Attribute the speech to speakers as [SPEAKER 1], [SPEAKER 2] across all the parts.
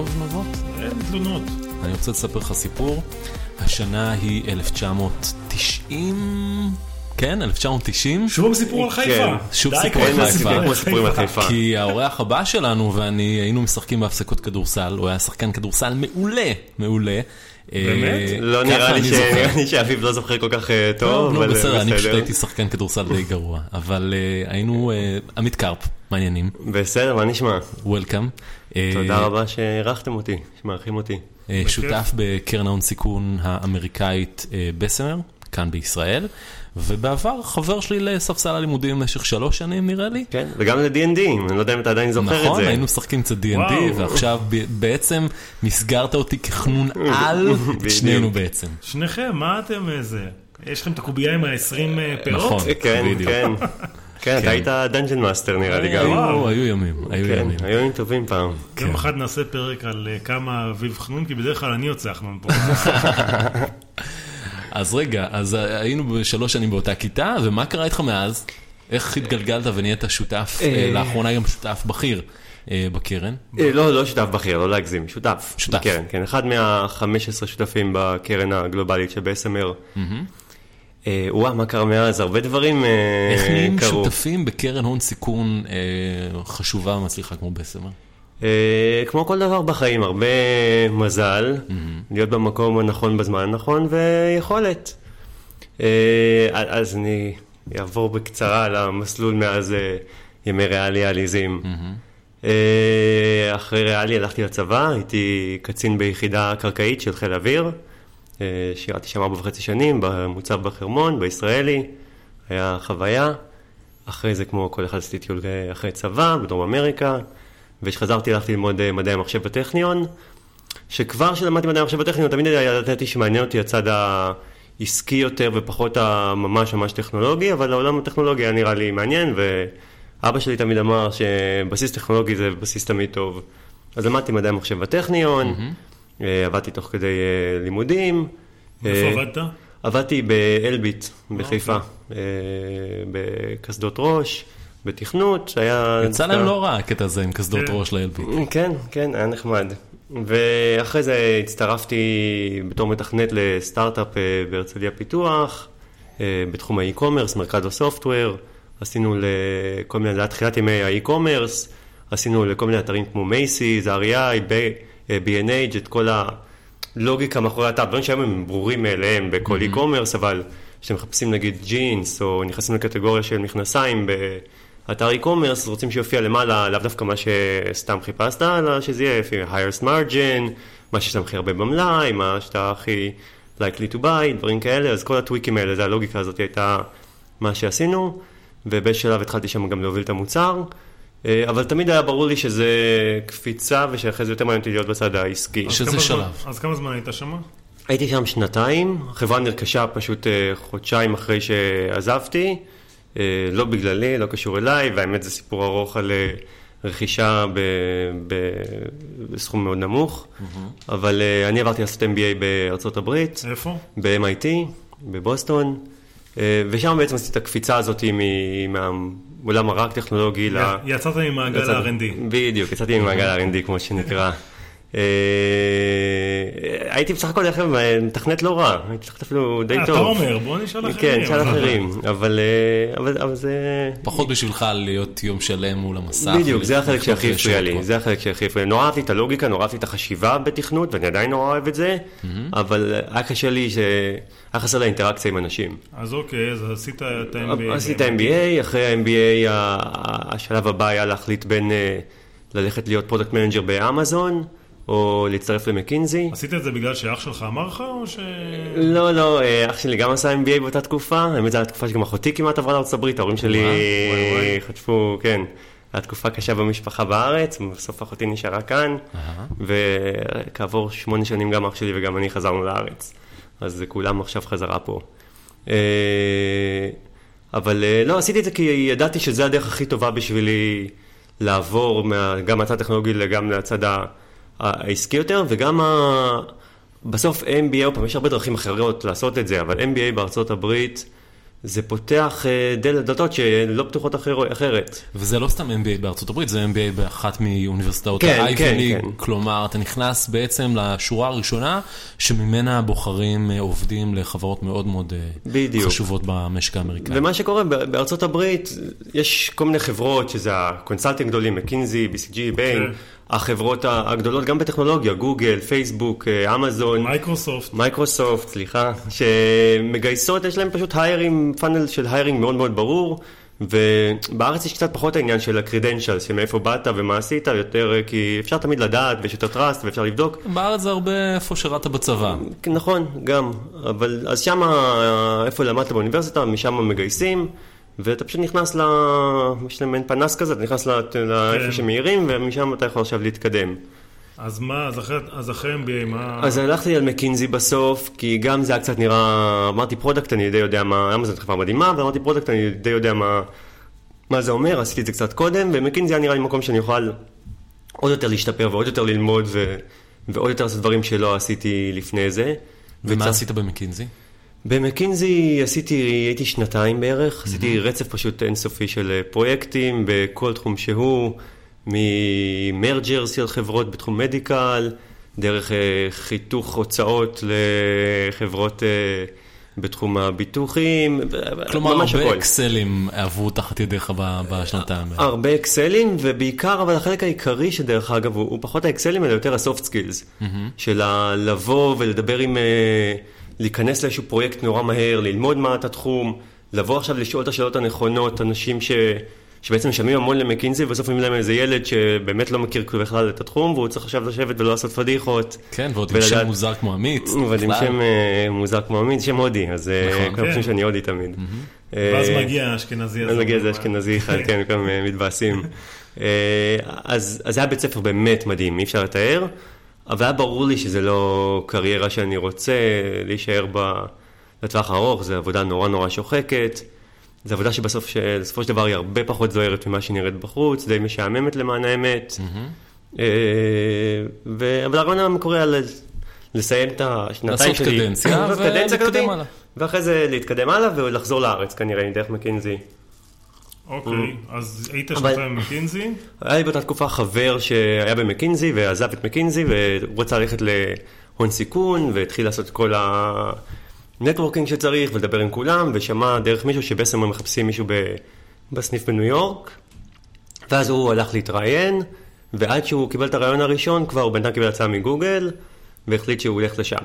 [SPEAKER 1] טוב, נבות?
[SPEAKER 2] אין תלונות.
[SPEAKER 1] אני רוצה לספר לך סיפור. השנה היא 1990, כן, 1990.
[SPEAKER 2] שוב סיפור על חיפה.
[SPEAKER 3] כן,
[SPEAKER 1] שוב סיפור על חיפה. כי האורח הבא שלנו ואני היינו משחקים בהפסקות כדורסל, הוא היה שחקן כדורסל מעולה, מעולה.
[SPEAKER 2] באמת?
[SPEAKER 1] אה,
[SPEAKER 3] לא נראה לי שאביב לא זוכר כל כך אה, טוב,
[SPEAKER 1] טוב, נו
[SPEAKER 3] אבל אה,
[SPEAKER 1] בסדר, אני פשוט. הייתי שחקן כדורסל די גרוע, אבל היינו עמית קרפ, מעניינים,
[SPEAKER 3] בסדר, מה נשמע?
[SPEAKER 1] וולקאם.
[SPEAKER 3] תודה רבה שאירחתם אותי, שמארחים אותי.
[SPEAKER 1] שותף בקרן ההון סיכון האמריקאית בסמר, כאן בישראל, ובעבר חבר שלי לספסל הלימודים במשך שלוש שנים נראה לי.
[SPEAKER 3] כן, וגם ל-D&D, אני לא יודע אם אתה עדיין זוכר את
[SPEAKER 1] נכון,
[SPEAKER 3] זה.
[SPEAKER 1] היינו משחקים קצת D&D. ועכשיו בעצם מסגרת אותי כחנון על את. שנינו בעצם.
[SPEAKER 2] שניכם, מה אתם איזה? יש לכם את הקובייה עם ה-20 פירות?
[SPEAKER 1] נכון.
[SPEAKER 3] כן,
[SPEAKER 1] בדיוק.
[SPEAKER 3] כן. כן, אתה היית dungeon master נראה לי גם.
[SPEAKER 1] היו היו ימים, היו
[SPEAKER 3] כן,
[SPEAKER 1] ימים.
[SPEAKER 3] היו ימים טובים פעם.
[SPEAKER 2] יום אחד נעשה פרק על אה, כמה אביב חנון, כי בדרך כלל אני יוצא חנון פה.
[SPEAKER 1] אז רגע, אז היינו בשלוש שנים באותה כיתה, ומה קרה איתך מאז? איך התגלגלת ונהיית שותף, אה,
[SPEAKER 3] אה.
[SPEAKER 1] לאחרונה גם שותף בכיר אה, בקרן?
[SPEAKER 3] לא, לא שותף בכיר, לא להגזים, שותף.
[SPEAKER 1] שותף.
[SPEAKER 3] בקרן, כן, אחד מה-15 שותפים בקרן הגלובלית של. אה, וואו, מה קרה מאז? הרבה דברים אה,
[SPEAKER 1] איך נהיים
[SPEAKER 3] קרו.
[SPEAKER 1] שותפים בקרן הון סיכון חשובה ומצליחה כמו בסמר?
[SPEAKER 3] אה, כמו כל דבר בחיים, הרבה מזל, להיות במקום הנכון בזמן הנכון ויכולת. אה, אז אני אעבור בקצרה על המסלול מאז אה, ימי ריאלי העליזים. אה, אחרי ריאלי הלכתי לצבא, הייתי קצין ביחידה קרקעית של חיל האוויר. אה, שירתי שם ארבע וחצי שנים במוצב בחרמון, בישראלי, היה חוויה. אחרי זה, כמו כל אחד, עשיתי טיול אחרי צבא, בדרום אמריקה. וכשחזרתי הלכתי ללמוד אה, מדעי המחשב בטכניון, שכבר כשלמדתי מדעי המחשב בטכניון, תמיד ידעתי שמעניין אותי הצד העסקי יותר ופחות הממש ממש טכנולוגי, אבל העולם הטכנולוגי היה נראה לי מעניין, ואבא שלי תמיד אמר שבסיס טכנולוגי זה בסיס תמיד טוב. אז למדתי מדעי המחשב בטכניון, אה, עבדתי תוך כדי אה, לימודים.
[SPEAKER 2] איפה עבדת?
[SPEAKER 3] עבדתי באלביט בחיפה, אה, בקסדות ראש, בתכנות, שהיה...
[SPEAKER 1] יצא להם לא רע הקטע הזה עם קסדות
[SPEAKER 2] כן.
[SPEAKER 1] ראש לאלביט.
[SPEAKER 3] כן, כן, היה נחמד. ואחרי זה הצטרפתי בתור מתכנת לסטארט-אפ אה, בהרצליה פיתוח, אה, בתחום האי-קומרס, מרכז הסופטוור, עשינו לכל מיני, זה היה תחילת ימי האי-קומרס, עשינו לכל מיני אתרים כמו Macy's, REI, B&H, את כל הלוגיקה מאחורי האתר, דברים שהיום הם ברורים מאליהם בכל e-commerce, אבל כשאתם מחפשים נגיד ג'ינס, או נכנסים לקטגוריה של מכנסיים באתר e-commerce, רוצים שיופיע למעלה, לאו דווקא מה שסתם חיפשת, אלא שזה יהיה לפי highest margin, מה שיש להם הכי הרבה במלאי, מה שאתה הכי likely to buy, דברים כאלה, אז כל הטוויקים האלה, זה הלוגיקה הזאת הייתה מה שעשינו, ובאיזשהו שלב התחלתי שם גם להוביל את המוצר. אה, אבל תמיד היה ברור לי שזה קפיצה ושאחרי זה יותר מעניין אותי להיות בצד העסקי.
[SPEAKER 2] אז
[SPEAKER 1] שזה
[SPEAKER 2] כמה
[SPEAKER 1] שלב.
[SPEAKER 2] זמן- אז כמה זמן היית שם?
[SPEAKER 3] הייתי שם שנתיים, החברה נרכשה פשוט אה, חודשיים אחרי שעזבתי, לא בגללי, לא קשור אליי, והאמת זה סיפור ארוך על אה, רכישה ב, ב, בסכום מאוד נמוך, אבל אה, אני עברתי לעשות MBA בארצות הברית,
[SPEAKER 2] איפה?
[SPEAKER 3] ב-MIT, בבוסטון, אה, ושם בעצם עשיתי את הקפיצה הזאת מהעולם הרק טכנולוגי ל...
[SPEAKER 2] יצאת ממעגל ה-R&D.
[SPEAKER 3] בדיוק, יצאתי ממעגל ה-R&D כמו שנקרא. אה, הייתי בסך הכל דרך אגב מתכנת לא רע, הייתי מתכנת אפילו די
[SPEAKER 2] אה,
[SPEAKER 3] טוב.
[SPEAKER 2] אתה אומר, בוא נשאל אחרים.
[SPEAKER 3] כן, נשאל אחרים, אבל אה, אבל- אבל זה...
[SPEAKER 1] פחות בשבילך להיות יום שלם מול המסך.
[SPEAKER 3] בדיוק, זה החלק שהכי הפריע. לי, זה החלק שהכי הפריע לי. נורא אהבתי את הלוגיקה, נורא אהבתי את החשיבה בתכנות, ואני עדיין נורא אוהב את זה, אבל היה קשה לי, ש- היה חסר לאינטראקציה עם אנשים.
[SPEAKER 2] אז אוקיי, אז עשית את ה-MBA.
[SPEAKER 3] עשית MBA, אחרי ה-MBA השלב הבא היה להחליט בין ללכת להיות product manager באמזון, או להצטרף למקינזי.
[SPEAKER 2] עשית את זה בגלל שאח שלך אמר לך, או ש...
[SPEAKER 3] לא, לא, אה, אח שלי גם עשה MBA באותה תקופה, האמת זו הייתה תקופה שגם אחותי כמעט עברה הברית, ההורים שלי
[SPEAKER 2] וואי.
[SPEAKER 3] חטפו, כן, הייתה תקופה קשה במשפחה בארץ, בסוף אחותי נשארה כאן, וכעבור שמונה שנים גם אח שלי וגם אני חזרנו לארץ, אז כולם עכשיו חזרה פה. אה, אבל אה, לא, עשיתי את זה כי ידעתי שזו הדרך הכי טובה בשבילי לעבור מה, גם מהצד הטכנולוגי גם לצד ה- העסקי יותר, וגם ה... בסוף MBA, עוד פעם, יש הרבה דרכים אחרות לעשות את זה, אבל MBA בארצות הברית זה פותח אה, דלת דלתות שלא פתוחות אחר, אחרת.
[SPEAKER 1] וזה לא סתם MBA בארצות הברית, זה MBA באחת מאוניברסיטאות
[SPEAKER 3] כן,
[SPEAKER 1] ה-Ivy
[SPEAKER 3] כן,
[SPEAKER 1] League.
[SPEAKER 3] כן.
[SPEAKER 1] כלומר, אתה נכנס בעצם לשורה הראשונה, שממנה בוחרים אה, עובדים לחברות מאוד מאוד אה,
[SPEAKER 3] בדיוק.
[SPEAKER 1] חשובות במשק האמריקאי.
[SPEAKER 3] ומה שקורה בארצות הברית, יש כל מיני חברות, שזה ה consulting גדולים, McKinsey, BCG, Bain,
[SPEAKER 2] כן.
[SPEAKER 3] החברות הגדולות, גם בטכנולוגיה, גוגל, פייסבוק, אה, אמזון.
[SPEAKER 2] מייקרוסופט.
[SPEAKER 3] מייקרוסופט, סליחה, שמגייסות, יש להם פשוט hires, פאנל של hiring מאוד מאוד ברור, ובארץ יש קצת פחות העניין של ה credential, שמאיפה באת ומה עשית, יותר אה, כי אפשר תמיד לדעת, ויש יותר trust, ואפשר לבדוק.
[SPEAKER 1] בארץ זה הרבה איפה שירת בצבא.
[SPEAKER 3] נכון, גם, אבל אז שמה, איפה למדת באוניברסיטה, משם מגייסים, ואתה פשוט נכנס ל... יש להם מעין פנס כזה, אתה נכנס ל- לאיפה שמאירים, ומשם אתה יכול עכשיו להתקדם.
[SPEAKER 2] אז מה, אז אחרי- אז אחרי MBA, מה...
[SPEAKER 3] אז הלכתי על מקינזי בסוף, כי גם זה היה קצת נראה, אמרתי product, אני די יודע מה, אמזון חברה מדהימה, ואמרתי product, אני די יודע מה, מה זה אומר, עשיתי את זה קצת קודם, ומקינזי היה נראה לי מקום שאני אוכל עוד יותר להשתפר ועוד יותר ללמוד, ו, ועוד יותר לעשות דברים שלא עשיתי לפני זה.
[SPEAKER 1] ומה
[SPEAKER 3] וקצת-
[SPEAKER 1] עשית במקינזי?
[SPEAKER 3] במקינזי עשיתי, הייתי שנתיים בערך, עשיתי רצף פשוט אינסופי של אה, פרויקטים בכל תחום שהוא, ממרג'רס של חברות בתחום מדיקל, דרך אה, חיתוך הוצאות לחברות אה, בתחום הביטוחים,
[SPEAKER 1] כלומר,
[SPEAKER 3] ממש
[SPEAKER 1] הרבה
[SPEAKER 3] הכל.
[SPEAKER 1] אקסלים עברו תחת ידיך בשנתיים.
[SPEAKER 3] הרבה אקסלים, ובעיקר, אבל החלק העיקרי שדרך אגב, הוא, הוא פחות האקסלים, אלא יותר ה soft skills. של ה- לבוא ולדבר עם, אה, להיכנס לאיזשהו פרויקט נורא מהר, ללמוד מה את התחום, לבוא עכשיו לשאול את השאלות הנכונות, אנשים ש... שבעצם משלמים המון למקינזי, ובסוף אומרים להם איזה ילד שבאמת לא מכיר בכלל את התחום, והוא צריך עכשיו לשבת ולא לעשות פדיחות.
[SPEAKER 1] כן, ועוד עם
[SPEAKER 3] ולדעת-
[SPEAKER 1] שם מוזר כמו עמית.
[SPEAKER 3] אבל עם. שם אה, מוזר כמו עמית, שם הודי, אז אה,
[SPEAKER 1] נכון.
[SPEAKER 3] כולם חושבים
[SPEAKER 2] כן.
[SPEAKER 3] שאני הודי תמיד.
[SPEAKER 2] ואז
[SPEAKER 3] אה,
[SPEAKER 2] מגיע האשכנזי הזה.
[SPEAKER 3] אז מגיע איזה אשכנזי אחד, כן, כולם אה, מתבאסים. אז אז זה היה בית ספר באמת מדהים, אי אפשר לתאר, אבל היה ברור לי שזה לא קריירה שאני רוצה להישאר בה לטווח הארוך, זו עבודה נורא נורא שוחקת. זו עבודה שבסוף, בסופו של דבר היא הרבה פחות זוהרת ממה שהיא נראית בחוץ, די משעממת למען האמת. אה, ו- אבל הרעיון המקורי היה לסיים את השנתיים שלי. לעשות קדנציה
[SPEAKER 1] ולהתקדם הלאה.
[SPEAKER 3] ואחרי זה להתקדם הלאה ולחזור לארץ כנראה, דרך מקינזי.
[SPEAKER 2] אוקיי, אז היית
[SPEAKER 3] אבל-
[SPEAKER 2] שנתיים במקינזי,
[SPEAKER 3] היה לי באותה תקופה חבר שהיה במקינזי ועזב את מקינזי והוא רצה ללכת להון סיכון והתחיל לעשות את כל ה networking שצריך ולדבר עם כולם ושמע דרך מישהו שבבסמר מחפשים מישהו ב... בסניף בניו יורק. ואז הוא הלך להתראיין ועד שהוא קיבל את הריאיון הראשון כבר הוא בינתיים קיבל הצעה מגוגל והחליט שהוא ילך לשם.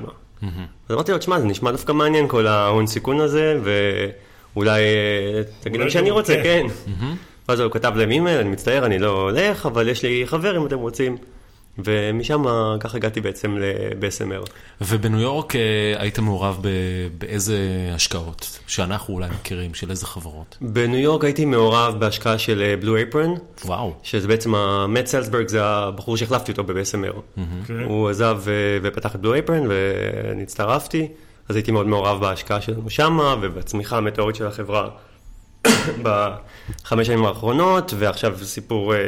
[SPEAKER 3] אז אמרתי לו, תשמע, זה נשמע דווקא מעניין כל ההון סיכון הזה ואולי אה, תגיד להם
[SPEAKER 2] אולי
[SPEAKER 3] שאני רוצה,
[SPEAKER 2] כן.
[SPEAKER 3] ואז הוא כתב להם אימייל, אני מצטער, אני לא הולך, אבל יש לי חבר אם אתם רוצים. ומשם ככה הגעתי בעצם ל-BSMR.
[SPEAKER 1] ובניו יורק אה, היית מעורב ב- באיזה השקעות? שאנחנו אולי מכירים, של איזה חברות?
[SPEAKER 3] בניו יורק הייתי מעורב בהשקעה של בלו אייפרן,
[SPEAKER 1] וואו.
[SPEAKER 3] שזה בעצם, המט סלסברג זה הבחור שהחלפתי אותו ב-BSMR.
[SPEAKER 2] כן.
[SPEAKER 3] הוא עזב אה, ופתח את בלו אייפרן ואני הצטרפתי, אז הייתי מאוד מעורב בהשקעה שלנו שמה ובצמיחה המטאורית של החברה בחמש שנים האחרונות, ועכשיו זה סיפור אה,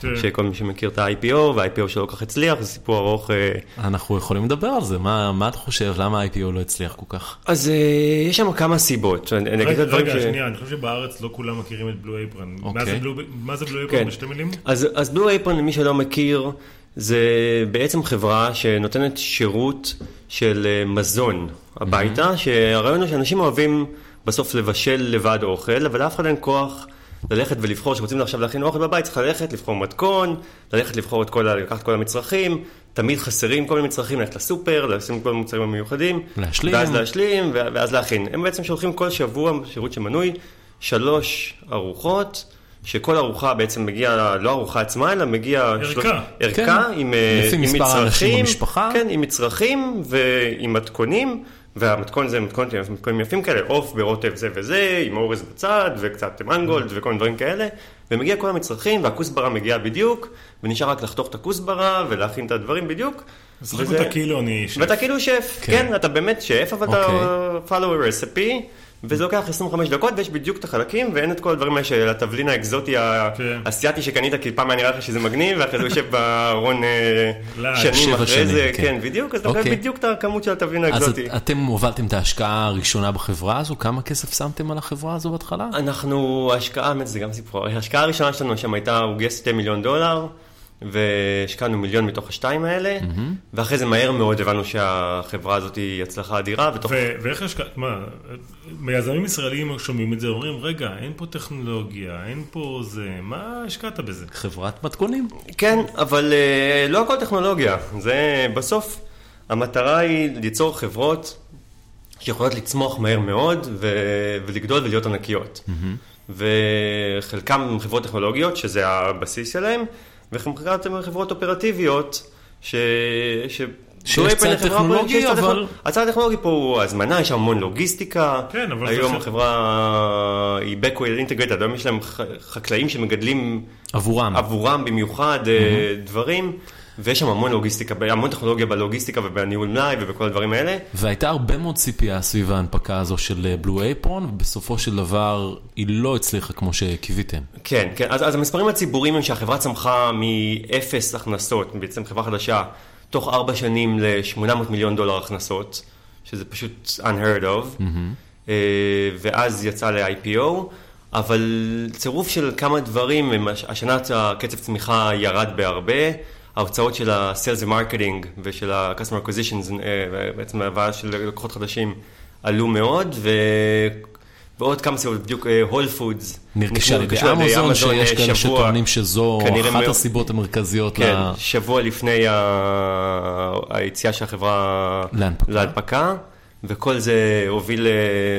[SPEAKER 2] כן.
[SPEAKER 3] שכל מי שמכיר את ה-IPO, וה-IPO שלא כל כך הצליח, זה סיפור ארוך. אה,
[SPEAKER 1] אנחנו יכולים לדבר על זה, מה מה אתה חושב, למה ה-IPO לא הצליח כל כך?
[SPEAKER 3] אז אה, יש שם כמה סיבות. אני אני אגיד את
[SPEAKER 2] רגע. שנייה, אני חושב שבארץ לא כולם מכירים את בלו אייפרן. מה. זה בלו- מה זה בלו
[SPEAKER 3] כן.
[SPEAKER 2] אייפרן בשתי מילים?
[SPEAKER 3] אז, אז בלו אייפון, למי שלא מכיר, זה בעצם חברה שנותנת שירות של מזון הביתה, שהרעיון הוא שאנשים אוהבים בסוף לבשל לבד אוכל, אבל לאף אחד אין כוח ללכת ולבחור, שרוצים עכשיו להכין אוכל בבית, צריך ללכת, לבחור מתכון, ללכת לבחור את כל, לקחת כל המצרכים, תמיד חסרים כל מיני מצרכים, ללכת לסופר, לשים כל המוצרים המיוחדים,
[SPEAKER 1] להשלים.
[SPEAKER 3] ואז להשלים, ואז להכין. הם בעצם שולחים כל שבוע, שירות שמנוי, שלוש ארוחות. שכל ארוחה בעצם מגיעה, לא ארוחה עצמה, אלא מגיע...
[SPEAKER 2] ערכה.
[SPEAKER 3] ערכה
[SPEAKER 1] כן.
[SPEAKER 3] עם, אה,
[SPEAKER 1] לפי
[SPEAKER 3] עם
[SPEAKER 1] מספר האנשים
[SPEAKER 3] מצרכים.
[SPEAKER 1] במשפחה.
[SPEAKER 3] כן, עם מצרכים ועם מתכונים, והמתכון זה מתכון, מתכונים יפים כאלה, עוף ברוטב זה וזה, עם אורז בצד, וקצת מנגולד וכל מיני דברים כאלה, ומגיע כל המצרכים, והכוסברה מגיעה בדיוק, ונשאר רק לחתוך את הכוסברה ולהכין את הדברים בדיוק.
[SPEAKER 2] משחק
[SPEAKER 3] וזה-
[SPEAKER 2] אותה כאילו אני שף.
[SPEAKER 3] ואתה כאילו שף,
[SPEAKER 1] כן.
[SPEAKER 3] כן, אתה באמת שף, אבל אתה
[SPEAKER 1] אוקיי.
[SPEAKER 3] follow a recipe, וזה לוקח 25 דקות, ויש בדיוק את החלקים, ואין את כל הדברים האלה של התבלין האקזוטי
[SPEAKER 2] כן.
[SPEAKER 3] האסייתי שקנית, כי פעם היה נראה לך שזה מגניב, ואחרי זה יושב בארון אה,
[SPEAKER 2] לעד.
[SPEAKER 3] שנים אחרי זה,
[SPEAKER 1] כן.
[SPEAKER 3] כן, בדיוק, אז אתה מקבל
[SPEAKER 1] אוקיי.
[SPEAKER 3] בדיוק את הכמות של התבלין
[SPEAKER 1] אז
[SPEAKER 3] האקזוטי.
[SPEAKER 1] את- אתם הובלתם את ההשקעה הראשונה בחברה הזו, כמה כסף שמתם על החברה הזו בהתחלה?
[SPEAKER 3] אנחנו, ההשקעה, האמת זה גם סיפור, ההשקעה הראשונה שלנו שם הייתה, הוא גייס 2 מיליון דולר, והשקענו מיליון מתוך השתיים האלה, ואחרי זה מהר מאוד הבנו שהחברה הזאת היא הצלחה אדירה, ותוך...
[SPEAKER 2] ו- ואיך השקעת, מה, מיזמים ישראלים שומעים את זה, אומרים, רגע, אין פה טכנולוגיה, אין פה זה, מה השקעת בזה?
[SPEAKER 1] חברת מתכונים.
[SPEAKER 3] כן, אבל אה, לא הכל טכנולוגיה, זה בסוף, המטרה היא ליצור חברות שיכולות לצמוח מהר מאוד ו- ולגדול ולהיות ענקיות. וחלקם הם חברות טכנולוגיות, שזה הבסיס שלהם, הם חברות אופרטיביות, ש... ש...
[SPEAKER 1] שיש צד טכנולוגי, אבל-.
[SPEAKER 3] הצד הטכנולוגי פה הוא הזמנה, יש המון לוגיסטיקה.
[SPEAKER 2] כן, אבל
[SPEAKER 3] היום החברה היא backward integrated, היום יש להם חקלאים שמגדלים
[SPEAKER 1] עבורם.
[SPEAKER 3] עבורם במיוחד אה, דברים, ויש שם המון לוגיסטיקה, המון טכנולוגיה בלוגיסטיקה ובניהול מלאי ובכל הדברים האלה.
[SPEAKER 1] והייתה הרבה מאוד ציפייה סביב ההנפקה הזו של בלו אייפרון, ובסופו של דבר היא לא הצליחה כמו שקיוויתם.
[SPEAKER 3] כן, כן, אז, אז המספרים הציבוריים הם שהחברה צמחה מאפס הכנסות, בעצם חברה חדשה, תוך ארבע שנים ל-800 מיליון דולר הכנסות, שזה פשוט unheard of, אה, ואז יצא ל-IPO, אבל צירוף של כמה דברים, השנה הקצב צמיחה ירד בהרבה, ההוצאות של ה-Sales and Marketing ושל ה-Customer Acquisitions, אה, בעצם ההבאה של לקוחות חדשים, עלו מאוד, ו... ועוד כמה סיבות, בדיוק הול פודס.
[SPEAKER 1] נרכשה על ידי אמזון, שיש כאלה שטוענים שזו אחת
[SPEAKER 3] מאוד-
[SPEAKER 1] הסיבות המרכזיות
[SPEAKER 3] כן,
[SPEAKER 1] ל...
[SPEAKER 3] שבוע לפני ה- היציאה של החברה
[SPEAKER 1] להנפקה.
[SPEAKER 3] להנפקה, וכל זה הוביל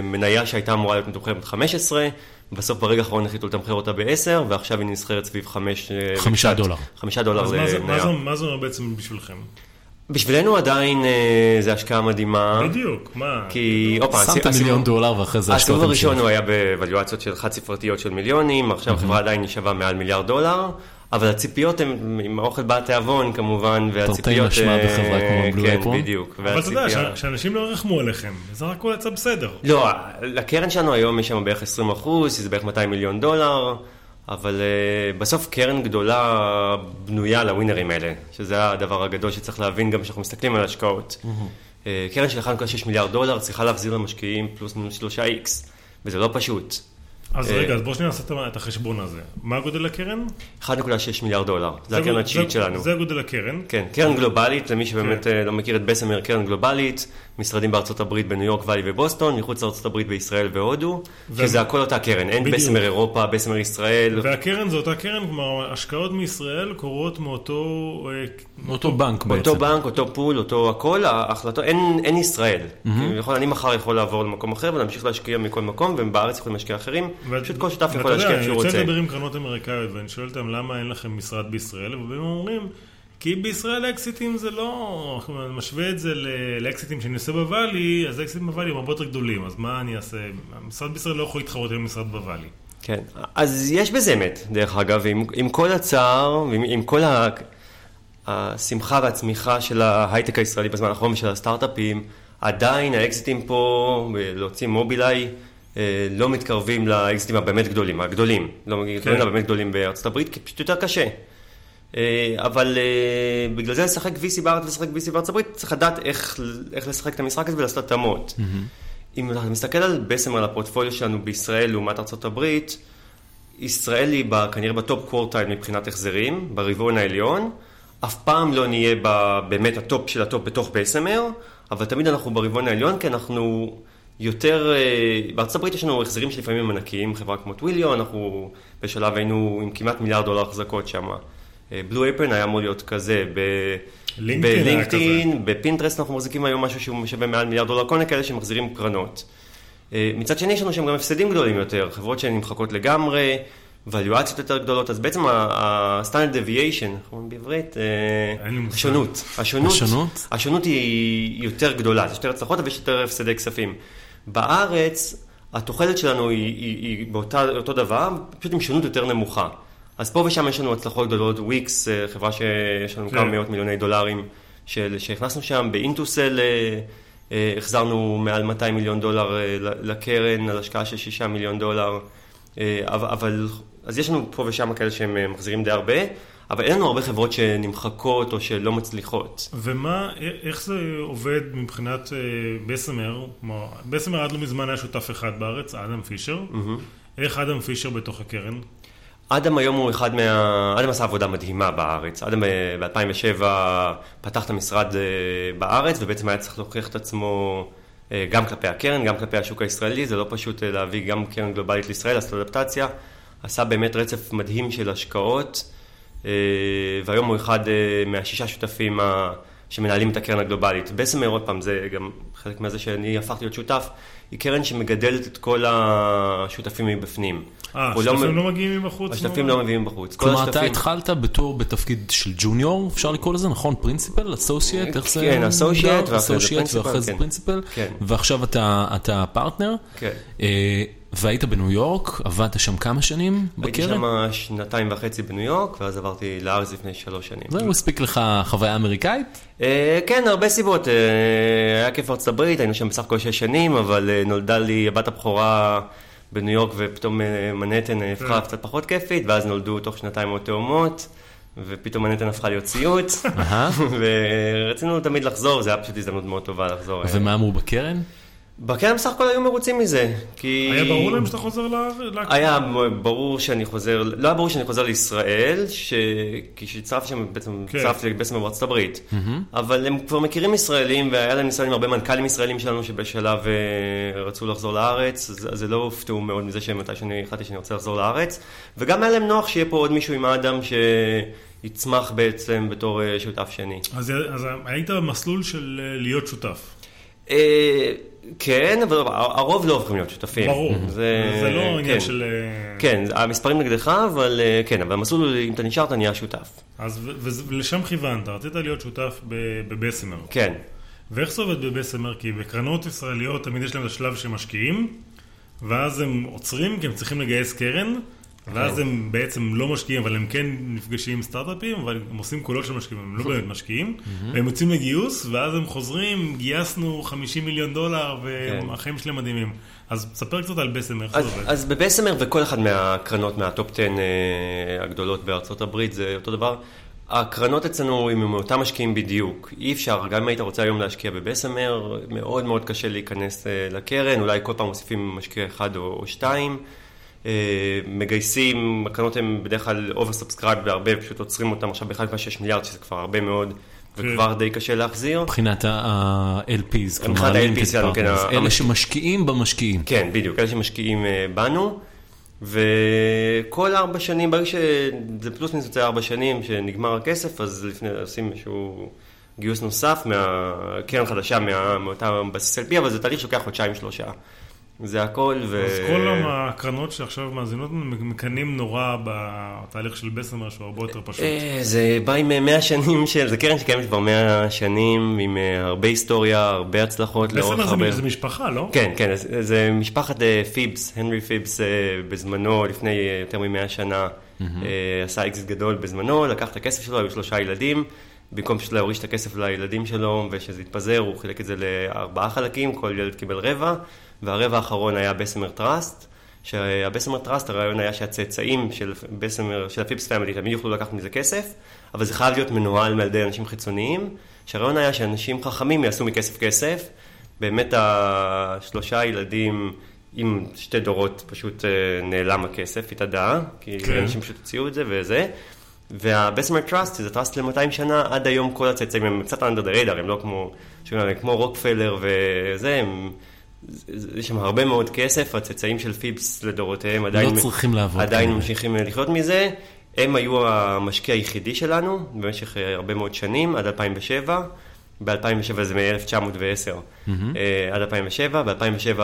[SPEAKER 3] למניה שהייתה אמורה להיות מתומחרת ב-15, בסוף ברגע האחרון החליטו לתמחר אותה ב-10, ועכשיו היא נסחרת סביב 5...
[SPEAKER 1] חמישה דולר.
[SPEAKER 3] 5 דולר
[SPEAKER 2] אז מה זה- אומר בעצם בשבילכם?
[SPEAKER 3] בשבילנו עדיין אה, זו השקעה מדהימה.
[SPEAKER 2] בדיוק, מה?
[SPEAKER 3] כי, הופה,
[SPEAKER 1] שמת
[SPEAKER 3] הסיבוב-
[SPEAKER 1] מיליון דולר ואחרי זה
[SPEAKER 3] הסיבוב
[SPEAKER 1] השקעות
[SPEAKER 3] הראשון
[SPEAKER 1] המשך.
[SPEAKER 3] הוא היה בוואליואציות של חד ספרתיות של מיליונים, עכשיו החברה עדיין שווה מעל מיליארד דולר, אבל הציפיות הן עם האוכל בא התיאבון כמובן, והציפיות...
[SPEAKER 1] משמע
[SPEAKER 3] אה,
[SPEAKER 1] בחברה כמו
[SPEAKER 3] כן,
[SPEAKER 1] Apron.
[SPEAKER 3] בדיוק.
[SPEAKER 2] אבל אתה יודע, שאנשים לא ירחמו עליכם, זה רק הכל יצא בסדר.
[SPEAKER 3] לא, לקרן שלנו היום יש שם בערך 20 אחוז, שזה בערך 200 מיליון דולר, אבל uh, בסוף קרן גדולה בנויה לווינרים האלה, שזה הדבר הגדול שצריך להבין גם כשאנחנו מסתכלים על השקעות. Uh, קרן של 1.6 מיליארד דולר צריכה להחזיר למשקיעים פלוס מינוס 3x, וזה לא פשוט.
[SPEAKER 2] אז
[SPEAKER 3] אה,
[SPEAKER 2] רגע, אז בוא שניה נעשה את החשבון הזה. מה גודל הקרן?
[SPEAKER 3] 1.6 מיליארד דולר, זה הקרן התשיעית שלנו.
[SPEAKER 2] זה גודל הקרן.
[SPEAKER 3] כן, קרן גלובלית, למי שבאמת אה, לא מכיר את בסמר, קרן גלובלית, משרדים בארצות הברית, בניו יורק וואלי ובוסטון, מחוץ לארצות הברית בישראל והודו,
[SPEAKER 2] ו-
[SPEAKER 3] שזה הכל אותה קרן, אין
[SPEAKER 2] בדיוק.
[SPEAKER 3] בסמר אירופה, בסמר ישראל,
[SPEAKER 2] והקרן זו אותה קרן, כלומר, השקעות מישראל קורות מאותו... אה,
[SPEAKER 1] אותו בנק בעצם.
[SPEAKER 3] אותו בנק, אותו pool, אותו הכל, ההחלטות, אין, אין ישראל. Mm-hmm. יכול, אני מחר יכול לעבור למקום אחר ולהמשיך להשקיע מכל מקום, ובארץ יכולים להשקיע אחרים,
[SPEAKER 2] ואת-
[SPEAKER 3] פשוט כל שותף יכול להשקיע
[SPEAKER 2] יודע,
[SPEAKER 3] איפה שהוא
[SPEAKER 2] אני
[SPEAKER 3] רוצה.
[SPEAKER 2] יוצא לדבר עם קרנות אמריקאיות, ואני שואל אותם למה אין לכם משרד בישראל, והם אומרים, כי בישראל אקזיטים זה לא... אני משווה את זה לאקזיטים שאני עושה בוואלי, אז האקזיטים בוואלי הם הרבה יותר גדולים, אז מה אני אעשה? המשרד בישראל לא יכול להתחרות עם משרד בוואלי.
[SPEAKER 3] כן, אז יש בזה אמת, דרך אגב, עם, עם כל הצער, ועם עם כל ה, השמחה והצמיחה של ההייטק הישראלי בזמן האחרון ושל הסטארט-אפים, עדיין האקזיטים פה, להוציא מובילאיי, אה, לא מתקרבים לאקזיטים הבאמת גדולים, הגדולים, לא מתקרבים
[SPEAKER 2] כן.
[SPEAKER 3] לבאמת גדולים בארצות הברית, כי פשוט יותר קשה. אה, אבל אה, בגלל זה לשחק VC בארץ ולשחק VC בארצות הברית, צריך לדעת איך, איך לשחק את המשחק הזה ולעשות התאמות. אם אתה מסתכל על בסם על הפורטפוליו שלנו בישראל לעומת ארצות הברית, ישראל היא כנראה ב top quartile מבחינת החזרים, ברבעון העליון. אף פעם לא נהיה ב- באמת ה top של ה top בתוך בסמר, אבל תמיד אנחנו ברבעון העליון, כי אנחנו יותר... אה, בארצות הברית יש לנו החזרים שלפעמים ענקיים, חברה כמו Twilio, אנחנו בשלב היינו עם כמעט מיליארד דולר החזקות שם. Blue Apron היה אמור להיות כזה, בלינקדאין, בפינטרסט אנחנו מחזיקים היום משהו שהוא שווה מעל מיליארד דולר, כל מיני כאלה שמחזירים קרנות. אה, מצד שני יש לנו שם גם הפסדים גדולים יותר, חברות שנמחקות לגמרי, ואליואציות יותר גדולות, אז בעצם ה-standard deviation, אומרים בעברית? אה. השונות. השונות.
[SPEAKER 1] השונות?
[SPEAKER 3] השונות היא יותר גדולה, יש יותר הצלחות ויש יותר הפסדי כספים. בארץ, התוחלת שלנו היא, היא, היא באותה, אותו דבר, פשוט עם שונות יותר נמוכה. אז פה ושם יש לנו הצלחות גדולות, וויקס, אה, חברה שיש לנו
[SPEAKER 2] כן.
[SPEAKER 3] כמה מאות מיליוני דולרים של, שהכנסנו שם, באינטוסל אה, אה, החזרנו מעל 200 מיליון דולר לקרן על השקעה של 6 מיליון דולר, אבל, אז יש לנו פה ושם כאלה שהם מחזירים די הרבה, אבל אין לנו הרבה חברות שנמחקות או שלא מצליחות.
[SPEAKER 2] ומה, איך זה עובד מבחינת אה, בסמר? בסמר עד לא מזמן היה שותף אחד בארץ, אדם פישר. איך אדם פישר בתוך הקרן?
[SPEAKER 3] אדם היום הוא אחד מה... אדם עשה עבודה מדהימה בארץ. אדם ב-2007 פתח את המשרד אה, בארץ, ובעצם היה צריך להוכיח את עצמו אה, גם כלפי הקרן, גם כלפי השוק הישראלי. זה לא פשוט אה, להביא גם קרן גלובלית לישראל, לעשות אדפטציה. עשה באמת רצף מדהים של השקעות, אה, והיום הוא אחד אה, מהשישה שותפים שמנהלים את הקרן הגלובלית. בסמר, עוד פעם, זה גם חלק מזה שאני הפכתי להיות שותף, היא קרן שמגדלת את כל השותפים מבפנים.
[SPEAKER 2] אה,
[SPEAKER 3] לא
[SPEAKER 2] השותפים
[SPEAKER 3] מ-
[SPEAKER 2] לא מגיעים מבחוץ?
[SPEAKER 3] השותפים? לא מביאים בחוץ. כל
[SPEAKER 1] כלומר, אתה
[SPEAKER 3] השותפים-
[SPEAKER 1] התחלת בתור בתפקיד של junior, אפשר לקרוא לזה, נכון? principal? associate? איך זה?
[SPEAKER 3] כן,
[SPEAKER 1] מוגדר?
[SPEAKER 3] ואחרי זה
[SPEAKER 1] זה
[SPEAKER 3] כן. כן.
[SPEAKER 1] ועכשיו אתה אתה פרטנר,
[SPEAKER 3] כן.
[SPEAKER 1] אה, והיית בניו יורק, עבדת שם כמה שנים
[SPEAKER 3] הייתי
[SPEAKER 1] בקרן?
[SPEAKER 3] שם שנתיים וחצי בניו יורק, ואז עברתי לארץ לפני שלוש שנים.
[SPEAKER 1] זהו, הספיק לך חוויה אמריקאית?
[SPEAKER 3] אה, כן, הרבה סיבות. אה, היה כיף ארצות הברית, היינו שם בסך הכל שש שנים, אבל נולדה לי הבת הבכורה בניו יורק, ופתאום אה, מנהטן אה, הפכה קצת פחות כיפית, ואז נולדו תוך שנתיים עוד תאומות. ופתאום מנהטן הפכה להיות סיוט. ורצינו תמיד לחזור, זה היה פשוט הזדמנות מאוד טובה לחזור. אה.
[SPEAKER 1] ומה אמרו בקרן?
[SPEAKER 3] בקרן בסך הכל היו מרוצים מזה, כי...
[SPEAKER 2] היה ברור להם שאתה חוזר לארץ?
[SPEAKER 3] היה ברור שאני חוזר, לא היה ברור שאני חוזר לישראל, ש... כי כשהצטרפתי שם, בעצם
[SPEAKER 2] כן.
[SPEAKER 3] הצטרפתי בעצם בארצות הברית. אבל הם כבר מכירים ישראלים, והיה להם ניסיון עם הרבה מנכ"לים ישראלים שלנו שבשלב אה, רצו לחזור לארץ, אז, אז זה לא הופתעו מאוד מזה שמתי שאני החלטתי שאני רוצה לחזור לארץ. וגם היה להם נוח שיהיה פה עוד מישהו עם האדם שיצמח בעצם בתור אה, שותף שני.
[SPEAKER 2] אז אז היית במסלול של אה, להיות שותף.
[SPEAKER 3] אה, כן, אבל הרוב לא הופכים להיות שותפים.
[SPEAKER 2] ברור.
[SPEAKER 3] זה,
[SPEAKER 2] זה לא עניין
[SPEAKER 3] כן.
[SPEAKER 2] של... אה,
[SPEAKER 3] כן, המספרים נגדך, אבל אה, כן, אבל המסלול, אם אתה נשאר, אתה נהיה שותף.
[SPEAKER 2] אז ולשם כיוונת, רצית להיות שותף בבסמר.
[SPEAKER 3] כן.
[SPEAKER 2] ואיך זה עובד בבסמר? כי בקרנות ישראליות תמיד יש להם את השלב שמשקיעים, ואז הם עוצרים כי הם צריכים לגייס קרן, ואז הם בעצם לא משקיעים, אבל הם כן נפגשים עם סטארט-אפים, אבל הם עושים קולות של משקיעים, הם לא באמת משקיעים, והם יוצאים לגיוס, ואז הם חוזרים, גייסנו 50 מיליון דולר, והחיים שלהם מדהימים. אז ספר קצת על בסמר, איך זה עובד.
[SPEAKER 3] אז בבסמר וכל אחד מהקרנות מהטופ 10 אה, הגדולות בארצות הברית זה אותו דבר. הקרנות אצלנו הם מאותם משקיעים בדיוק. אי אפשר, גם אם היית רוצה היום להשקיע בבסמר, מאוד מאוד קשה להיכנס אה, לקרן, אולי כל פעם מוסיפים משקיע אחד או, או שתיים. אה, מגייסים, הקרנות הן בדרך כלל over subscribed והרבה, פשוט עוצרים אותם עכשיו ב-1.6 מיליארד, שזה כבר הרבה מאוד, וכבר די קשה להחזיר.
[SPEAKER 1] מבחינת ה-LPs, כלומר
[SPEAKER 3] ה-LPs שלנו, כן,
[SPEAKER 1] אלה. שמשקיעים במשקיעים.
[SPEAKER 3] כן, בדיוק, אלה שמשקיעים אה, בנו, וכל ארבע שנים, ברגע שזה פלוס מינוס יוצא ארבע שנים, שנגמר הכסף, אז לפני עושים איזשהו גיוס נוסף מהקרן חדשה, מה- מאותה בסיס LP, אבל זה תהליך שלוקח חודשיים שלושה. זה הכל, ו...
[SPEAKER 2] אז כל הקרנות שעכשיו מאזינות מקנאים נורא בתהליך של Bessemer, שהוא הרבה יותר פשוט.
[SPEAKER 3] אה, זה בא עם אה, 100 שנים של, זה קרן שקיימת כבר 100 שנים, עם אה, הרבה היסטוריה, הרבה הצלחות לאורך
[SPEAKER 2] Bessemer זה
[SPEAKER 3] הרבה...
[SPEAKER 2] זה משפחה, לא?
[SPEAKER 3] כן, כן, זה, זה משפחת אה, Phipps, הנרי Phipps אה, בזמנו, לפני אה, יותר ממאה שנה, אה, עשה אקזיט גדול בזמנו, לקח את הכסף שלו, היו שלושה ילדים, במקום פשוט להוריש את הכסף לילדים שלו ושזה יתפזר, הוא חילק את זה לארבעה חלקים, כל ילד קיבל רבע, והרבע האחרון היה Bessemer Trust. שה Bessemer Trust, הרעיון היה שהצאצאים של Bessemer, של ה Phipps family, תמיד יוכלו לקחת מזה כסף, אבל זה חייב להיות מנוהל על ידי אנשים חיצוניים, שהרעיון היה שאנשים חכמים יעשו מכסף כסף. באמת השלושה ילדים עם שתי דורות פשוט אה, נעלם הכסף, התאדה, כי
[SPEAKER 2] כן.
[SPEAKER 3] אנשים פשוט הוציאו את זה וזה. וה Bessemer Trust, זה trust ל-200 שנה, עד היום כל הצאצאים הם קצת under the radar, הם לא כמו, שומעים כמו רוקפלר וזה, הם... יש שם הרבה מאוד כסף, הצאצאים של פיבס לדורותיהם עדיין,
[SPEAKER 1] לא צריכים לעבוד
[SPEAKER 3] עדיין. ממשיכים לחיות מזה. הם היו המשקיע היחידי שלנו במשך אה, הרבה מאוד שנים, עד 2007. ב-2007 זה מ-1910 עד 2007. ב-2007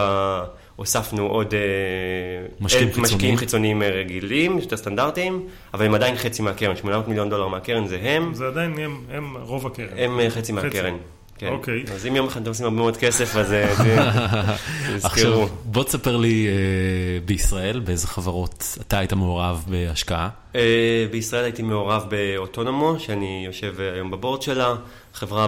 [SPEAKER 3] הוספנו עוד אה,
[SPEAKER 1] משקיעים
[SPEAKER 3] אלף
[SPEAKER 1] חיצוניים.
[SPEAKER 3] משקיעים חיצוניים אה, רגילים, יותר סטנדרטיים, אבל הם עדיין חצי מהקרן, 800 מיליון דולר מהקרן זה הם,
[SPEAKER 2] זה עדיין הם, הם רוב הקרן.
[SPEAKER 3] הם אה, חצי מהקרן. כן.
[SPEAKER 2] אוקיי.
[SPEAKER 3] אז אם יום אחד אתם עושים הרבה מאוד כסף, אז אה, תזכרו.
[SPEAKER 1] עכשיו, בוא תספר לי אה, בישראל, באיזה חברות אתה היית מעורב בהשקעה.
[SPEAKER 3] אה, בישראל הייתי מעורב באוטונומו, שאני יושב אה, היום בבורד שלה. חברה.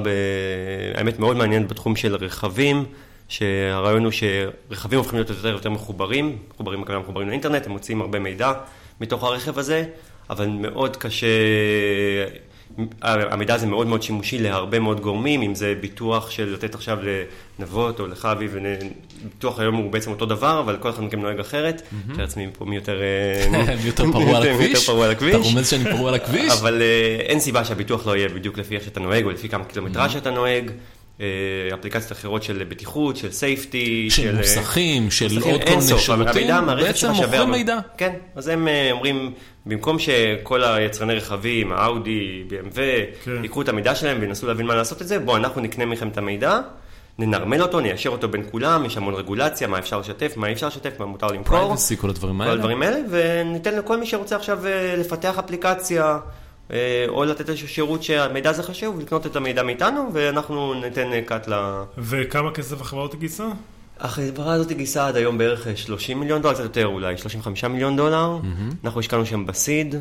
[SPEAKER 3] האמת, מאוד מעניינת בתחום של רכבים, שהרעיון הוא שרכבים הופכים להיות יותר ויותר מחוברים, מחוברים, הכוונה מחוברים לאינטרנט, הם מוציאים הרבה מידע מתוך הרכב הזה, אבל מאוד קשה... המידע הזה מאוד מאוד שימושי להרבה מאוד גורמים, אם זה ביטוח של לתת עכשיו לנבות או לך אביב, ביטוח היום הוא בעצם אותו דבר, אבל כל אחד מכם נוהג אחרת, מתאר לעצמי פה מי יותר...
[SPEAKER 1] פרוע על הכביש? אתה רומז שאני פרוע על הכביש?
[SPEAKER 3] אבל אה, אין סיבה שהביטוח לא יהיה בדיוק לפי איך שאתה נוהג, או לפי כמה קילומטרה שאתה נוהג. אה, אפליקציות אחרות של בטיחות, של סייפטי,
[SPEAKER 1] של מוסכים, של
[SPEAKER 3] מוסכים,
[SPEAKER 1] עוד כל מיני שירותים, בעצם מוכרים. מידע.
[SPEAKER 3] כן, אז הם אה, אומרים, במקום שכל היצרני רכבים, האאודי, BMW,
[SPEAKER 2] כן.
[SPEAKER 3] ייקחו את המידע שלהם וינסו להבין מה לעשות את זה, בואו אנחנו נקנה מכם את המידע, ננרמל אותו, ניישר אותו בין כולם, יש המון רגולציה, מה אפשר לשתף, מה אי אפשר לשתף, מה מותר למכור.
[SPEAKER 1] privacy, כל הדברים
[SPEAKER 3] כל
[SPEAKER 1] האלה.
[SPEAKER 3] הדברים האלה, וניתן לכל מי שרוצה עכשיו אה, לפתח אפליקציה, אה, או לתת איזשהו שירות שהמידע הזה חשוב, לקנות את המידע מאיתנו, ואנחנו ניתן אה, cut ל...
[SPEAKER 2] וכמה כסף החברה הזאת גייסה?
[SPEAKER 3] החברה הזאת גייסה עד היום בערך אה, 30 מיליון דולר, קצת יותר אולי, 35 מיליון דולר. אנחנו השקענו שם בסיד, אה,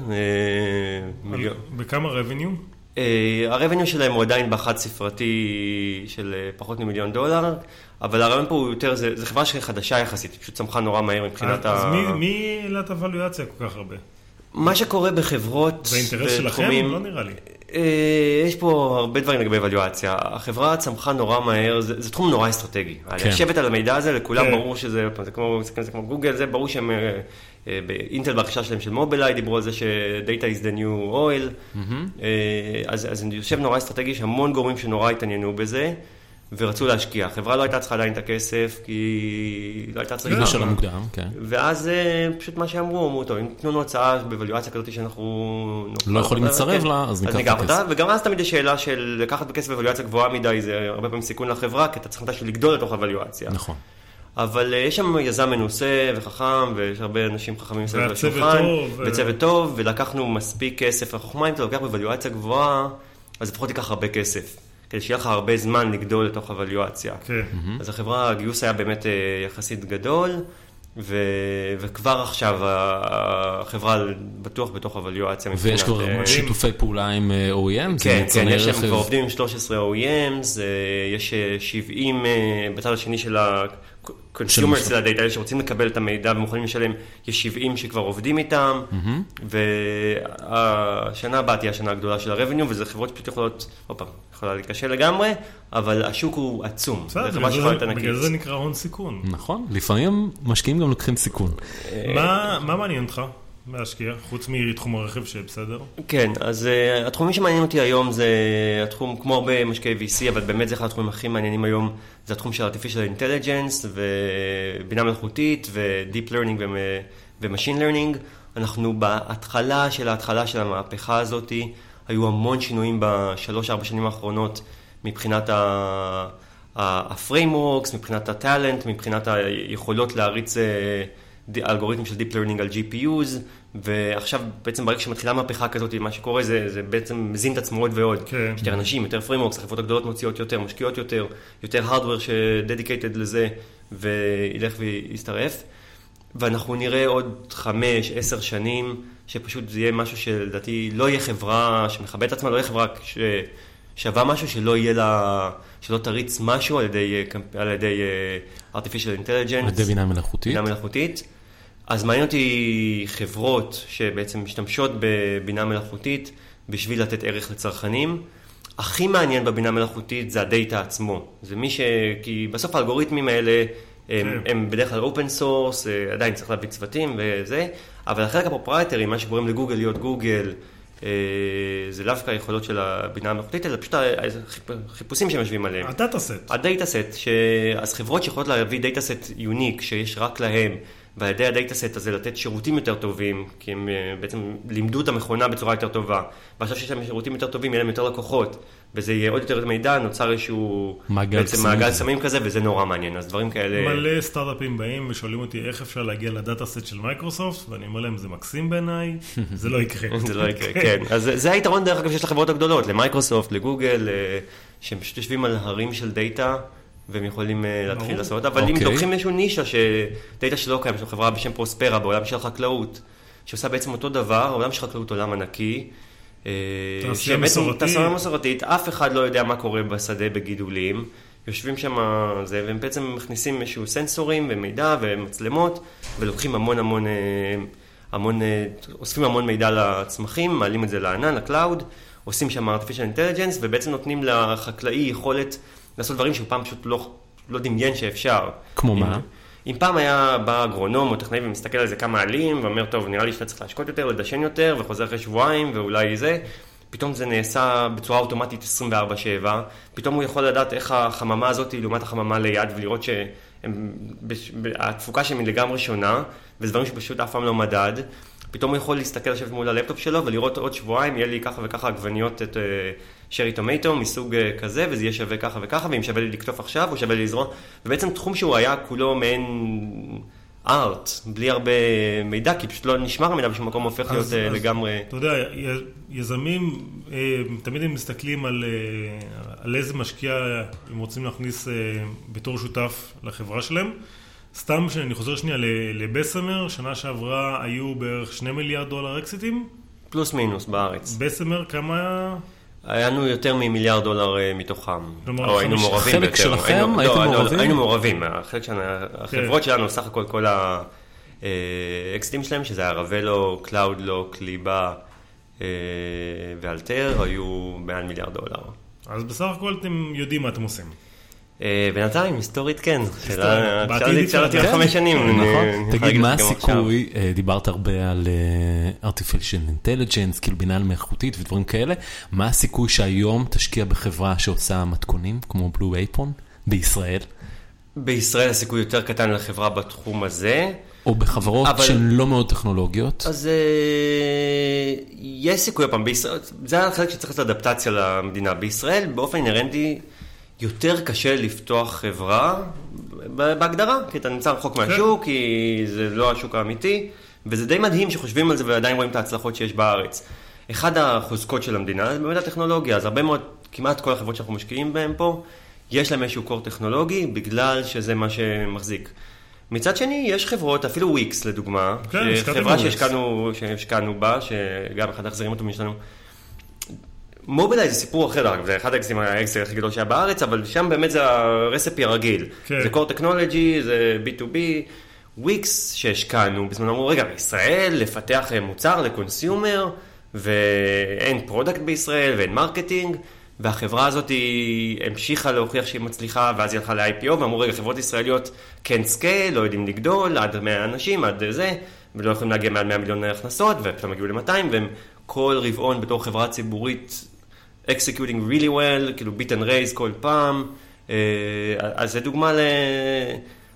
[SPEAKER 3] מיליון.
[SPEAKER 2] בכמה?
[SPEAKER 3] אה, הרבניו שלהם הוא עדיין באחד ספרתי של אה, פחות ממיליון דולר, אבל הרעיון פה הוא יותר, זה, זה חברה חדשה יחסית, היא פשוט צמחה נורא מהר מבחינת
[SPEAKER 2] אז
[SPEAKER 3] ה...
[SPEAKER 2] מי- מי העלה את הוולואציה כל כך הרבה?
[SPEAKER 3] מה שקורה בחברות
[SPEAKER 2] זה אינטרס שלכם? לא נראה לי.
[SPEAKER 3] אה, יש פה הרבה דברים לגבי אבליואציה. החברה צמחה נורא מהר, זה, זה תחום נורא אסטרטגי.
[SPEAKER 1] כן.
[SPEAKER 3] לשבת על המידע הזה, לכולם
[SPEAKER 2] כן.
[SPEAKER 3] ברור שזה, זה כמו, זה, כמו גוגל, זה ברור שהם, אה, אה, באינטל ברכישה שלהם של מובילאיי, דיברו על זה ש-data is the new oil. אה, אז, אז יושב נורא אסטרטגי, יש המון גורמים שנורא התעניינו בזה. ורצו להשקיע. החברה לא הייתה צריכה עדיין את הכסף, כי לא הייתה צריכה...
[SPEAKER 2] כן.
[SPEAKER 1] בשלב המוקדם, כן.
[SPEAKER 3] ואז אה, פשוט מה שאמרו, אמרו, טוב, אם תנו לנו הצעה בוולואציה כזאת שאנחנו...
[SPEAKER 1] לא יכולים לסרב
[SPEAKER 3] כן.
[SPEAKER 1] לה, אז ניקח את
[SPEAKER 3] ניקח
[SPEAKER 1] הכסף.
[SPEAKER 3] אותה, וגם אז תמיד יש שאלה של לקחת בכסף בוולואציה גבוהה מדי, זה הרבה פעמים סיכון לחברה, כי אתה צריך מתישהו לגדול לתוך הוולואציה.
[SPEAKER 1] נכון.
[SPEAKER 3] אבל אה, יש שם יזם מנוסה וחכם, ויש הרבה אנשים חכמים מסביב לשולחן,
[SPEAKER 2] טוב, ו-
[SPEAKER 3] וצוות טוב, ולקחנו מספיק כסף. החוכמה אם אתה לוקח בוולואציה גבוהה, אז לפחות תיקח הרבה כסף. כדי שיהיה לך הרבה זמן לגדול לתוך הוולואציה.
[SPEAKER 2] כן.
[SPEAKER 3] אז החברה, הגיוס היה באמת אה, יחסית גדול, ו... וכבר עכשיו ה- החברה בטוח בתוך הוולואציה
[SPEAKER 1] ויש כבר
[SPEAKER 3] אה,
[SPEAKER 1] שיתופי פעולה עם אה, OEM, זה
[SPEAKER 3] כן, כן, יש שם
[SPEAKER 1] רכב.
[SPEAKER 3] כבר עובדים עם 13 OEMs, יש אה, 70 אה, בצד השני של ה-consumers
[SPEAKER 1] של-
[SPEAKER 3] של הדאטה, אלה שרוצים לקבל את המידע ומוכנים לשלם, יש 70 שכבר עובדים איתם, והשנה הבאה תהיה השנה הגדולה של ה-revenue, וזה חברות שפשוט יכולות, עוד פעם, יכולה להתקשר לגמרי, אבל השוק הוא עצום.
[SPEAKER 2] בסדר,
[SPEAKER 3] זה
[SPEAKER 2] בגלל זה-
[SPEAKER 3] ענקית.
[SPEAKER 2] בגלל זה נקרא הון סיכון.
[SPEAKER 1] נכון, לפעמים משקיעים גם לוקחים סיכון.
[SPEAKER 2] מה מה מעניין אותך להשקיע, חוץ מתחום הרכב שבסדר?
[SPEAKER 3] כן, אז uh, התחומים שמעניינים אותי היום זה התחום, כמו הרבה משקיעי VC, אבל באמת זה אחד התחומים הכי מעניינים היום, זה התחום של artificial intelligence ובינה מלאכותית ו-deep learning ו-machine learning. אנחנו בהתחלה של ההתחלה של המהפכה הזאת, היו המון שינויים בשלוש-ארבע שנים האחרונות מבחינת ה-frameworks, מבחינת הטאלנט, מבחינת היכולות להריץ... אה, אלגוריתם של Deep Learning על GPUs, ועכשיו בעצם ברגע שמתחילה מהפכה כזאת, מה שקורה זה, זה בעצם מזין את עצמו עוד ועוד.
[SPEAKER 2] כן.
[SPEAKER 3] יש יותר אנשים, יותר frameworks, החברות הגדולות מוציאות יותר, משקיעות יותר, יותר hardware ש-dedicated לזה, וילך ויסתרף. ואנחנו נראה עוד חמש, עשר שנים, שפשוט זה יהיה משהו שלדעתי לא יהיה חברה שמכבדת עצמה, לא יהיה חברה ש... שווה משהו שלא יהיה לה, שלא תריץ משהו על ידי, על ידי אה, artificial intelligence.
[SPEAKER 1] על ידי בינה מלאכותית.
[SPEAKER 3] בינה מלאכותית. אז מעניין אותי חברות שבעצם משתמשות בבינה מלאכותית בשביל לתת ערך לצרכנים. הכי מעניין בבינה מלאכותית זה ה data עצמו. זה מי ש... כי בסוף האלגוריתמים האלה הם,
[SPEAKER 2] כן.
[SPEAKER 3] הם בדרך כלל open source, עדיין צריך להביא צוותים וזה, אבל החלק ה proprietary, מה שקוראים לגוגל להיות גוגל, אה, זה לאו דווקא היכולות של הבינה המלאכותית, אלא פשוט החיפושים שהם יושבים עליהם.
[SPEAKER 2] ה data
[SPEAKER 3] set. ה data set, ש... אז חברות שיכולות להביא data set unique שיש רק להם, ועל ידי ה data set הזה לתת שירותים יותר טובים, כי הם אה, בעצם לימדו את המכונה בצורה יותר טובה. ועכשיו שיש להם שירותים יותר טובים, יהיה להם יותר לקוחות, וזה יהיה עוד יותר מידע, נוצר איזשהו...
[SPEAKER 1] מעגל
[SPEAKER 3] בעצם
[SPEAKER 1] קסמים.
[SPEAKER 3] מעגל קסמים כזה, וזה נורא מעניין. אז דברים כאלה...
[SPEAKER 2] מלא סטארט-אפים באים ושואלים אותי איך אפשר להגיע ל data set של מייקרוסופט, ואני אומר להם, זה מקסים בעיניי, זה לא יקרה.
[SPEAKER 3] זה לא יקרה, כן. אז זה- זה היתרון דרך אגב שיש לחברות הגדולות, למייקרוסופט, לגוגל, אה, שהם פשוט יושבים על הרים של data. והם יכולים אה, להתחיל
[SPEAKER 2] ברור.
[SPEAKER 3] לעשות, אבל אם
[SPEAKER 1] אוקיי.
[SPEAKER 3] לוקחים איזשהו נישה ש data שלא קיים, יש לנו חברה בשם Prospera בעולם של חקלאות, שעושה בעצם אותו דבר, העולם של חקלאות עולם ענקי. אה,
[SPEAKER 2] תעשייה מסורתית.
[SPEAKER 3] תעשייה מסורתית, אף אחד לא יודע מה קורה בשדה בגידולים. יושבים שם, זה, והם בעצם מכניסים איזשהו סנסורים ומידע ומצלמות, ולוקחים המון המון, אה, המון, אוספים המון מידע לצמחים, מעלים את זה לענן, ל cloud, עושים שם artificial intelligence, ובעצם נותנים לחקלאי יכולת לעשות דברים שהוא פעם פשוט לא, לא דמיין שאפשר.
[SPEAKER 1] כמו
[SPEAKER 3] אם-
[SPEAKER 1] מה?
[SPEAKER 3] אם פעם היה בא אגרונום או טכנאי ומסתכל על זה כמה עלים, ואומר, טוב, נראה לי שאתה צריך להשקות יותר, לדשן יותר, וחוזר אחרי שבועיים, ואולי זה, פתאום זה נעשה בצורה אוטומטית 24/7, פתאום הוא יכול לדעת איך החממה הזאת היא לעומת החממה ליד, ולראות שהתפוקה שלהם היא לגמרי שונה, וזה דברים שפשוט אף פעם לא מדד. פתאום הוא יכול להסתכל לשבת מול הלפטופ שלו ולראות עוד שבועיים, יהיה לי ככה וככה עגבניות את שרי טומטו מסוג אה, כזה, וזה יהיה שווה ככה וככה, ואם שווה לי לקטוף עכשיו, או שווה לי לזרוע. ובעצם תחום שהוא היה כולו מעין ארט, בלי הרבה מידע, כי פשוט לא נשמר המידע בשום מקום, הופך להיות
[SPEAKER 2] אז-
[SPEAKER 3] אה, לגמרי...
[SPEAKER 2] אתה יודע, יזמים, אה, תמיד הם מסתכלים על, אה, על איזה משקיע הם רוצים להכניס אה, בתור שותף לחברה שלהם. סתם שאני חוזר שנייה ל Bessemer, שנה שעברה היו בערך שני מיליארד דולר אקזיטים.
[SPEAKER 3] פלוס מינוס בארץ.
[SPEAKER 2] Bessemer כמה...
[SPEAKER 3] היה לנו יותר ממיליארד דולר אה, מתוכם.
[SPEAKER 2] כלומר,
[SPEAKER 3] או היינו מעורבים
[SPEAKER 1] חלק
[SPEAKER 3] ביותר.
[SPEAKER 1] שלכם?
[SPEAKER 3] היינו-
[SPEAKER 1] הייתם
[SPEAKER 3] לא,
[SPEAKER 1] מעורבים?
[SPEAKER 3] היינו מעורבים. החלק שלנו, החברות שלנו, סך הכל כל האקזיטים שלהם, שזה היה Ravello, Cloudlock, קליבה אה, ואלתר, היו מעל מיליארד דולר.
[SPEAKER 2] אז בסך הכל אתם יודעים מה אתם עושים.
[SPEAKER 3] אה, בינתיים, היסטורית כן.
[SPEAKER 2] בעתיד
[SPEAKER 3] על
[SPEAKER 2] לדעת.
[SPEAKER 3] חמש שנים.
[SPEAKER 1] נכון.
[SPEAKER 3] יכול
[SPEAKER 1] תגיד, מה. הסיכוי, אה, דיברת הרבה על אה, artificial intelligence, כאילו בינה מלאכותית ודברים כאלה, מה הסיכוי שהיום תשקיע בחברה שעושה מתכונים, כמו בלו אייפון, בישראל,
[SPEAKER 3] בישראל הסיכוי יותר קטן לחברה בתחום הזה.
[SPEAKER 1] או בחברות
[SPEAKER 3] אבל-
[SPEAKER 1] שהן לא מאוד טכנולוגיות?
[SPEAKER 3] אז אה, יש סיכוי הפעם, בישראל, זה החלק שצריך לעשות אדפטציה למדינה. בישראל באופן אינהרנטי יותר קשה לפתוח חברה בהגדרה, כי אתה נמצא רחוק מהשוק, כי זה לא השוק האמיתי, וזה די מדהים שחושבים על זה ועדיין רואים את ההצלחות שיש בארץ. אחד החוזקות של המדינה זה באמת הטכנולוגיה, אז הרבה מאוד, כמעט כל החברות שאנחנו משקיעים בהן פה, יש להם איזשהו קור טכנולוגי, בגלל שזה מה שמחזיק. מצד שני, יש חברות, אפילו וויקס לדוגמה,
[SPEAKER 2] כן,
[SPEAKER 3] חברה. שהשקענו, שהשקענו בה, שגם אחד ההחזרים הטובים שלנו. מובילאיי זה סיפור אחר, אגב, זה אחד האקזיטים האקזיטים הכי גדול שהיה בארץ, אבל שם באמת זה ה recipe הרגיל.
[SPEAKER 2] כן.
[SPEAKER 3] זה core technology, זה B2B. וויקס שהשקענו, בזמן אמרו, רגע, בישראל לפתח אה, מוצר ל consumer, ואין product בישראל ואין marketing, והחברה הזאת היא המשיכה להוכיח שהיא מצליחה, ואז היא הלכה ל IPO, ואמרו, רגע, חברות ישראליות כן סקייל, לא יודעים לגדול, עד 100 אנשים, עד זה, ולא יכולים להגיע מעל 100 מיליון הכנסות, ופתאום הגיעו ל-200, והם כל רבעון בתור חברה ציבורית executing really well, כאילו beat and raise כל פעם. אה, אז זה דוגמה ל...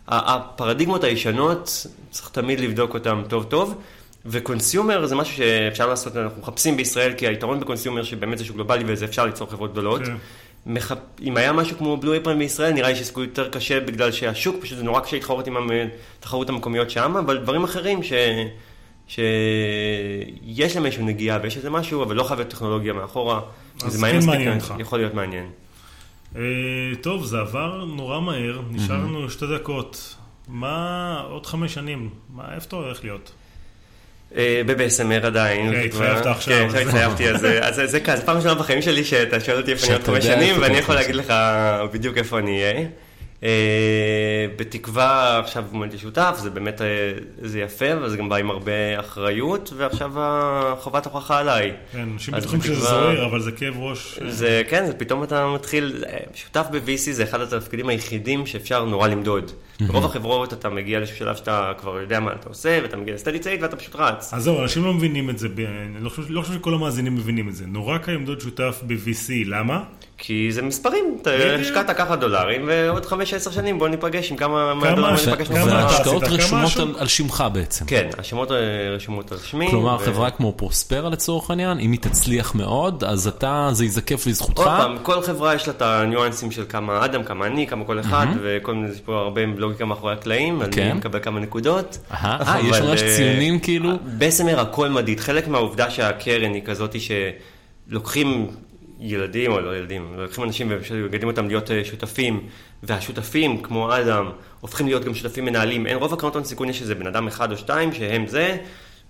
[SPEAKER 3] הפרדיגמות הישנות, צריך תמיד לבדוק אותן טוב טוב. ו consumer זה משהו שאפשר לעשות, אנחנו מחפשים בישראל, כי היתרון ב consumer שבאמת זה שוק גלובלי וזה אפשר ליצור חברות גדולות.
[SPEAKER 2] כן.
[SPEAKER 3] מחפ... אם היה משהו כמו בלו אפרן בישראל, נראה לי שסיכוי יותר קשה בגלל שהשוק, פשוט זה נורא קשה להתחרות עם התחרות המקומיות שם, אבל דברים אחרים ש... שיש להם איזשהו נגיעה ויש איזה משהו, אבל לא חייב להיות טכנולוגיה מאחורה.
[SPEAKER 2] אז כן
[SPEAKER 3] מעניין
[SPEAKER 2] מעניין אותך.
[SPEAKER 3] יכול להיות מעניין.
[SPEAKER 2] אה, טוב, זה עבר נורא מהר, נשאר לנו שתי דקות. מה עוד חמש שנים? מה, איפה אתה הולך להיות?
[SPEAKER 3] אה, ב-BSMR עדיין.
[SPEAKER 2] כן. התחייבת עכשיו.
[SPEAKER 3] כן, עכשיו התחייבתי, אז זה- זה כזה, פעם ראשונה בחיים שלי שאתה שואל אותי איפה אני עוד חמש שנים, ואני יכול להגיד לך בדיוק איפה אני אהיה. אה, בתקווה עכשיו מונטי שותף, זה באמת, אה, זה יפה, אבל זה גם בא עם הרבה אחריות, ועכשיו חובת הוכחה עליי.
[SPEAKER 2] כן, אנשים בטוחים שזה זוהר, אבל זה כאב ראש.
[SPEAKER 3] זה כן, זה פתאום אתה מתחיל, שותף ב-VC זה אחד התפקידים היחידים שאפשר נורא למדוד. ברוב החברות אתה מגיע לאיזשהו שלב שאתה כבר יודע מה אתה עושה, ואתה מגיע לסטדי צייט ואתה פשוט רץ.
[SPEAKER 2] אז זהו, אנשים לא מבינים את זה, אני לא חושב, לא חושב שכל המאזינים מבינים את זה. נורא קל למדוד שותף ב-VC, למה?
[SPEAKER 3] כי זה מספרים, אתה. השקעת ככה דולרים, ועוד חמש 5-10 שנים, בוא ניפגש עם כמה
[SPEAKER 2] ש-
[SPEAKER 3] ניפגש
[SPEAKER 1] וההשקעות
[SPEAKER 2] עשית? כמה
[SPEAKER 1] רשומות? על- שמך בעצם.
[SPEAKER 3] כן, השמות אה, רשומות על שמי.
[SPEAKER 1] כלומר, חברה כמו פרוספרה לצורך העניין, אם היא תצליח מאוד, אז אתה, זה ייזקף לזכותך.
[SPEAKER 3] עוד פעם, כל חברה יש לה את הניואנסים של כמה אדם, כמה אני, כמה כל אחד, וכל מיני, יש פה הרבה לוגיקה מאחורי הקלעים,
[SPEAKER 1] כן.
[SPEAKER 3] אני מקבל כמה נקודות.
[SPEAKER 1] אה, יש ממש
[SPEAKER 3] אה,
[SPEAKER 1] ציונים כאילו?
[SPEAKER 3] בסמר הכל מדיד. חלק מהעובדה שהקרן היא כזאת שלוקחים ילדים, או לא ילדים, לוקחים אנשים ומגדלים אותם להיות אה, שותפים, והשותפים, כמו אדם, הופכים להיות גם שותפים מנהלים. אין רוב הקרנות הון סיכון יש איזה בן אדם אחד או שתיים שהם זה,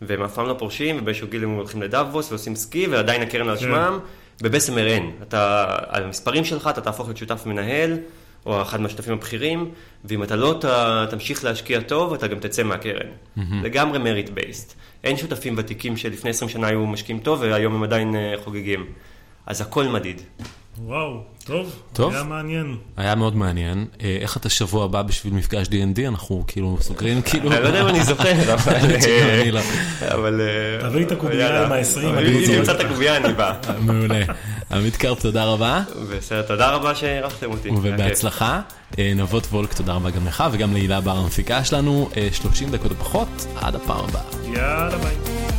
[SPEAKER 3] והם אף פעם לא פורשים, ובאיזשהו גיל הם הולכים לדאבוס ועושים סקי, ועדיין הקרן על
[SPEAKER 2] כן.
[SPEAKER 3] שמם, ובסמר אין. אתה, על המספרים שלך אתה תהפוך להיות שותף מנהל, או אחד מהשותפים הבכירים, ואם אתה לא ת, תמשיך להשקיע טוב, אתה גם תצא מהקרן. לגמרי מריט בייסט. אין שותפים ותיקים שלפני 20 שנה היו משקיעים טוב, והיום הם עדיין אה, חוגגים. אז הכל מדיד.
[SPEAKER 2] וואו, טוב.
[SPEAKER 1] טוב.
[SPEAKER 2] היה מעניין.
[SPEAKER 1] היה מאוד מעניין. אה, איך אתה שבוע הבא בשביל מפגש D&D? אנחנו כאילו סוגרים כאילו...
[SPEAKER 3] אני לא יודע אם אני זוכר, אבל...
[SPEAKER 1] אני לא.
[SPEAKER 3] אבל... אה,
[SPEAKER 2] תביא את הקובייה. עם ה-עשרים,
[SPEAKER 3] אבל
[SPEAKER 2] אני
[SPEAKER 3] אם
[SPEAKER 2] רוצה
[SPEAKER 3] נמצא את. הקובייה, אני בא.
[SPEAKER 1] מעולה. עמית קרפ, תודה רבה,
[SPEAKER 3] בסדר, תודה רבה שאירחתם אותי.
[SPEAKER 1] ובהצלחה. אה, נבות וולק, תודה רבה גם לך, וגם להילה בר המפיקה שלנו. אה, 30 דקות או פחות, עד הפעם הבאה.
[SPEAKER 2] יאללה ביי.